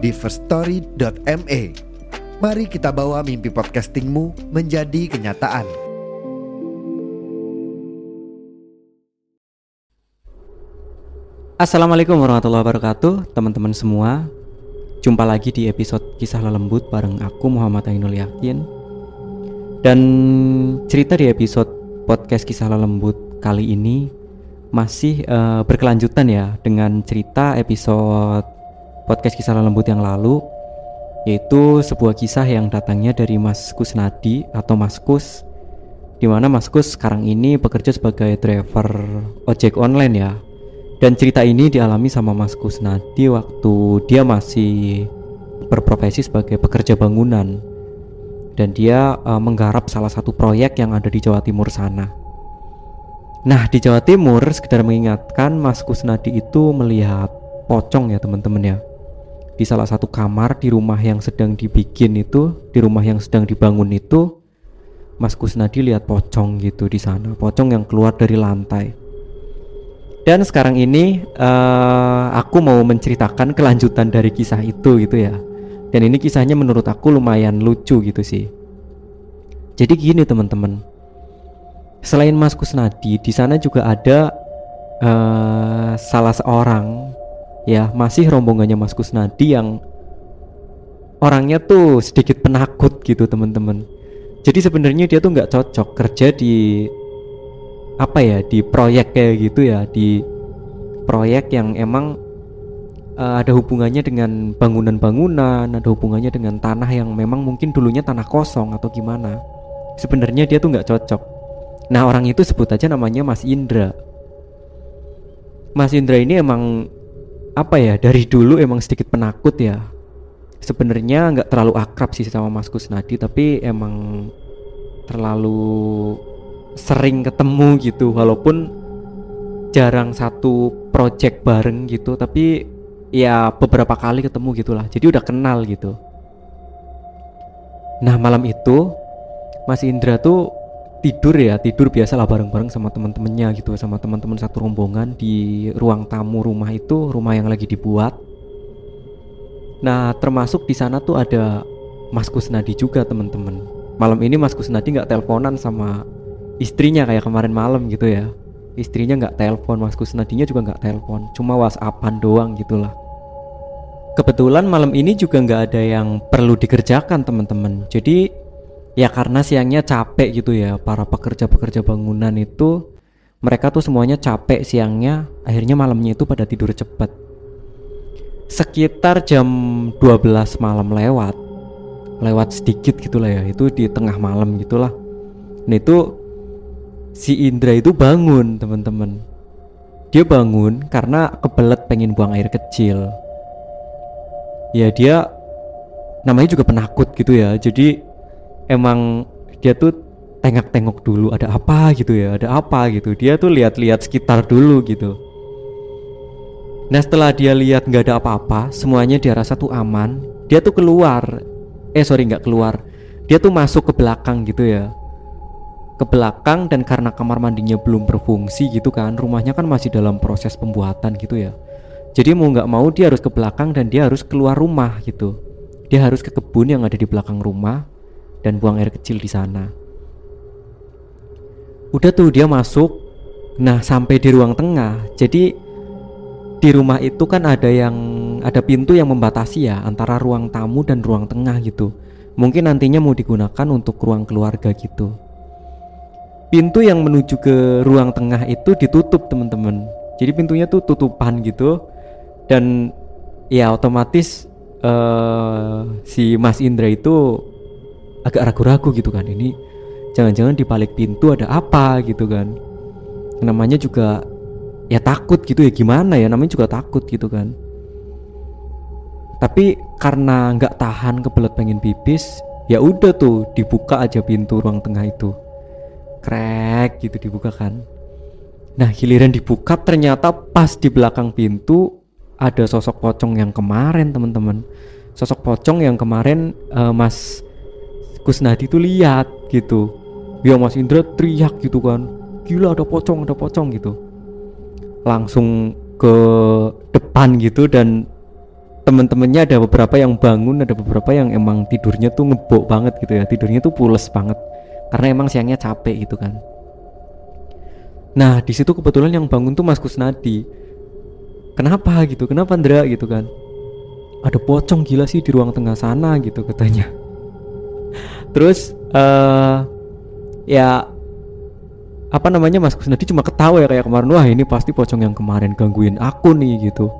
di firststory.me. Mari kita bawa mimpi podcastingmu menjadi kenyataan. Assalamualaikum warahmatullahi wabarakatuh Teman-teman semua Jumpa lagi di episode Kisah Lelembut bareng aku Muhammad Ainul Yakin Dan cerita di episode podcast Kisah Lelembut kali ini Masih uh, berkelanjutan ya Dengan cerita episode podcast Kisah Lelembut yang lalu Yaitu sebuah kisah yang datangnya dari Mas Kusnadi atau Mas Kus Di mana Mas Kus sekarang ini bekerja sebagai driver ojek online ya dan cerita ini dialami sama Mas Kusnadi waktu dia masih berprofesi sebagai pekerja bangunan dan dia uh, menggarap salah satu proyek yang ada di Jawa Timur sana. Nah, di Jawa Timur sekedar mengingatkan Mas Kusnadi itu melihat pocong ya teman-teman ya. Di salah satu kamar di rumah yang sedang dibikin itu, di rumah yang sedang dibangun itu Mas Kusnadi lihat pocong gitu di sana, pocong yang keluar dari lantai. Dan sekarang ini uh, aku mau menceritakan kelanjutan dari kisah itu gitu ya. Dan ini kisahnya menurut aku lumayan lucu gitu sih. Jadi gini teman-teman. Selain Mas Kusnadi, di sana juga ada uh, salah seorang ya masih rombongannya Mas Kusnadi yang orangnya tuh sedikit penakut gitu teman-teman. Jadi sebenarnya dia tuh nggak cocok kerja di apa ya di proyek kayak gitu ya di proyek yang emang uh, ada hubungannya dengan bangunan-bangunan ada hubungannya dengan tanah yang memang mungkin dulunya tanah kosong atau gimana. Sebenarnya dia tuh nggak cocok. Nah orang itu sebut aja namanya Mas Indra. Mas Indra ini emang apa ya dari dulu emang sedikit penakut ya. Sebenarnya nggak terlalu akrab sih sama Mas Kusnadi tapi emang terlalu sering ketemu gitu. Walaupun jarang satu project bareng gitu tapi ya beberapa kali ketemu gitulah. Jadi udah kenal gitu. Nah malam itu Mas Indra tuh tidur ya tidur biasa lah bareng-bareng sama teman-temannya gitu sama teman-teman satu rombongan di ruang tamu rumah itu rumah yang lagi dibuat. Nah termasuk di sana tuh ada Mas Kusnadi juga teman-teman. Malam ini Mas Kusnadi nggak teleponan sama istrinya kayak kemarin malam gitu ya. Istrinya nggak telepon mas Kusnadinya juga nggak telepon. Cuma whatsappan doang gitulah. Kebetulan malam ini juga nggak ada yang perlu dikerjakan teman-teman. Jadi ya karena siangnya capek gitu ya. Para pekerja-pekerja bangunan itu mereka tuh semuanya capek siangnya. Akhirnya malamnya itu pada tidur cepat. Sekitar jam 12 malam lewat lewat sedikit gitulah ya. Itu di tengah malam gitulah. Nah itu si Indra itu bangun teman-teman. Dia bangun karena kebelet pengen buang air kecil. Ya dia namanya juga penakut gitu ya. Jadi emang dia tuh tengok-tengok dulu ada apa gitu ya ada apa gitu. Dia tuh lihat-lihat sekitar dulu gitu. Nah setelah dia lihat nggak ada apa-apa semuanya dia rasa tuh aman. Dia tuh keluar. Eh sorry nggak keluar. Dia tuh masuk ke belakang gitu ya. Ke belakang dan karena kamar mandinya belum berfungsi gitu kan rumahnya kan masih dalam proses pembuatan gitu ya. Jadi mau nggak mau dia harus ke belakang dan dia harus keluar rumah gitu. Dia harus ke kebun yang ada di belakang rumah dan buang air kecil di sana. Udah tuh dia masuk. Nah sampai di ruang tengah. Jadi di rumah itu kan ada yang ada pintu yang membatasi ya antara ruang tamu dan ruang tengah gitu. Mungkin nantinya mau digunakan untuk ruang keluarga gitu. Pintu yang menuju ke ruang tengah itu ditutup teman-teman. Jadi pintunya tuh tutupan gitu. Dan ya otomatis uh, si Mas Indra itu agak ragu-ragu gitu kan ini jangan-jangan di balik pintu ada apa gitu kan. Namanya juga ya takut gitu ya gimana ya namanya juga takut gitu kan. Tapi karena nggak tahan kebelet pengen pipis ya udah tuh dibuka aja pintu ruang tengah itu. Krek gitu dibuka kan. Nah giliran dibuka ternyata pas di belakang pintu ada sosok pocong yang kemarin teman-teman. Sosok pocong yang kemarin uh, Mas Kusnadi tuh lihat gitu. Ya Mas Indra teriak gitu kan. Gila ada pocong ada pocong gitu. Langsung ke depan gitu dan temen-temennya ada beberapa yang bangun ada beberapa yang emang tidurnya tuh ngebok banget gitu ya. Tidurnya tuh pules banget. Karena emang siangnya capek gitu kan. Nah di situ kebetulan yang bangun tuh Mas Kusnadi kenapa gitu? Kenapa Andra gitu kan. Ada pocong gila sih di ruang tengah sana gitu katanya terus uh, ya apa namanya Mas Kusnadi cuma ketawa ya kayak kemarin wah ini pasti pocong yang kemarin gangguin aku nih gitu.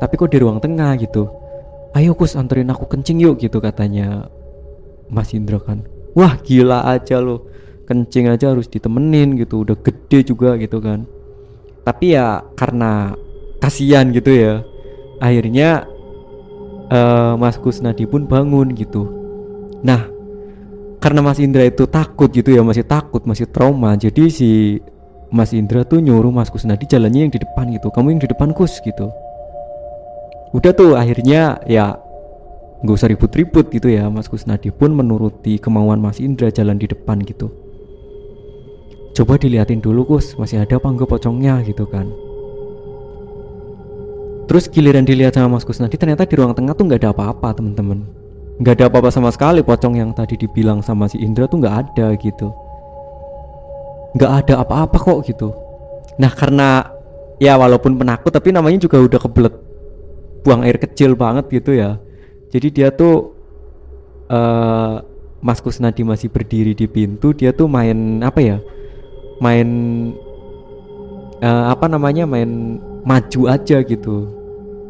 Tapi kok di ruang tengah gitu. Ayo Kus anterin aku kencing yuk gitu katanya Mas Indra kan. Wah gila aja lo kencing aja harus ditemenin gitu. Udah gede juga gitu kan. Tapi ya karena kasihan gitu ya akhirnya uh, Mas Kusnadi pun bangun gitu. Nah karena Mas Indra itu takut gitu ya masih takut masih trauma. Jadi si Mas Indra tuh nyuruh Mas Kusnadi jalannya yang di depan gitu kamu yang di depan Kus gitu. Udah tuh akhirnya ya nggak usah ribut-ribut gitu ya Mas Kusnadi pun menuruti kemauan Mas Indra jalan di depan gitu. Coba diliatin dulu Kus masih ada apa enggak pocongnya gitu kan. Terus giliran dilihat sama Mas Kusnadi ternyata di ruang tengah tuh nggak ada apa-apa temen-temen nggak ada apa-apa sama sekali pocong yang tadi dibilang sama si Indra tuh nggak ada gitu. Nggak ada apa-apa kok gitu. Nah karena ya walaupun penakut tapi namanya juga udah kebelet. Buang air kecil banget gitu ya. Jadi dia tuh uh, Mas Kusnadi masih berdiri di pintu dia tuh main apa ya main uh, apa namanya main maju aja gitu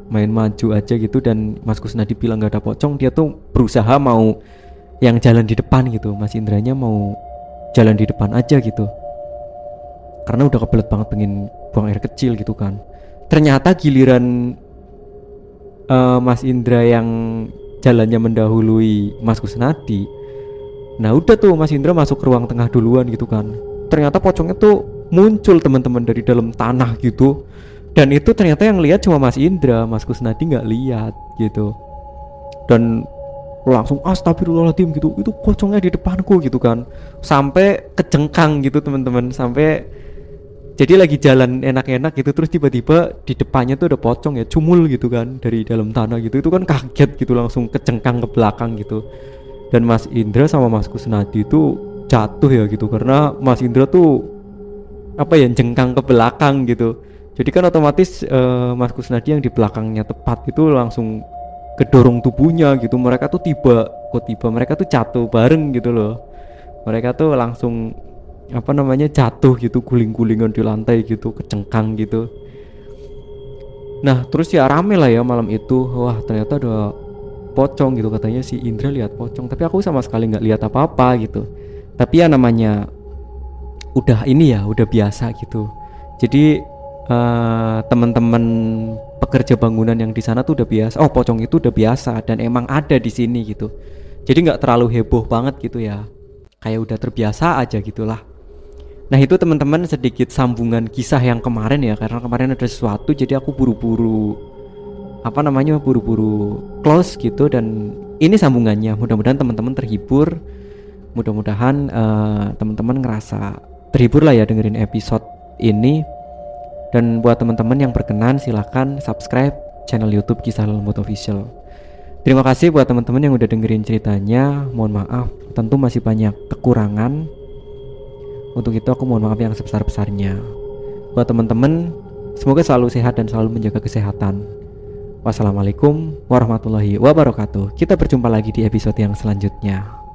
main maju aja gitu dan Mas Kusnadi bilang gak ada pocong dia tuh berusaha mau yang jalan di depan gitu. Mas Indranya mau jalan di depan aja gitu. Karena udah kebelet banget pengen buang air kecil gitu kan. Ternyata giliran uh, Mas Indra yang jalannya mendahului Mas Kusnadi nah udah tuh Mas Indra masuk ke ruang tengah duluan gitu kan. Ternyata pocongnya tuh muncul teman-teman dari dalam tanah gitu dan itu ternyata yang lihat cuma Mas Indra Mas Kusnadi nggak lihat gitu. Dan langsung astagfirullahaladzim gitu. Itu pocongnya di depanku gitu kan. Sampai kejengkang gitu teman-teman. Sampai jadi lagi jalan enak-enak gitu terus tiba-tiba di depannya tuh ada pocong ya cumul gitu kan dari dalam tanah gitu. Itu kan kaget gitu langsung kecengkang ke belakang gitu. Dan Mas Indra sama Mas Kusnadi itu jatuh ya gitu karena Mas Indra tuh apa ya jengkang ke belakang gitu jadi kan otomatis uh, Mas Kusnadi yang di belakangnya tepat itu langsung kedorong tubuhnya gitu. Mereka tuh tiba kok tiba mereka tuh jatuh bareng gitu loh. Mereka tuh langsung apa namanya jatuh gitu guling-gulingan di lantai gitu kecengkang gitu. Nah terus ya rame lah ya malam itu. Wah ternyata ada pocong gitu katanya si Indra lihat pocong. Tapi aku sama sekali nggak lihat apa-apa gitu. Tapi ya namanya udah ini ya udah biasa gitu. Jadi uh, teman-teman pekerja bangunan yang di sana tuh udah biasa. Oh pocong itu udah biasa dan emang ada di sini gitu. Jadi nggak terlalu heboh banget gitu ya. Kayak udah terbiasa aja gitulah. Nah itu teman-teman sedikit sambungan kisah yang kemarin ya karena kemarin ada sesuatu jadi aku buru-buru apa namanya buru-buru close gitu dan ini sambungannya. Mudah-mudahan teman-teman terhibur. Mudah-mudahan uh, teman-teman ngerasa terhibur lah ya dengerin episode ini dan buat teman-teman yang berkenan silahkan subscribe channel YouTube Kisah Lembut Official. Terima kasih buat teman-teman yang udah dengerin ceritanya. Mohon maaf, tentu masih banyak kekurangan untuk itu aku mohon maaf yang sebesar-besarnya. Buat teman-teman, semoga selalu sehat dan selalu menjaga kesehatan. Wassalamualaikum warahmatullahi wabarakatuh. Kita berjumpa lagi di episode yang selanjutnya.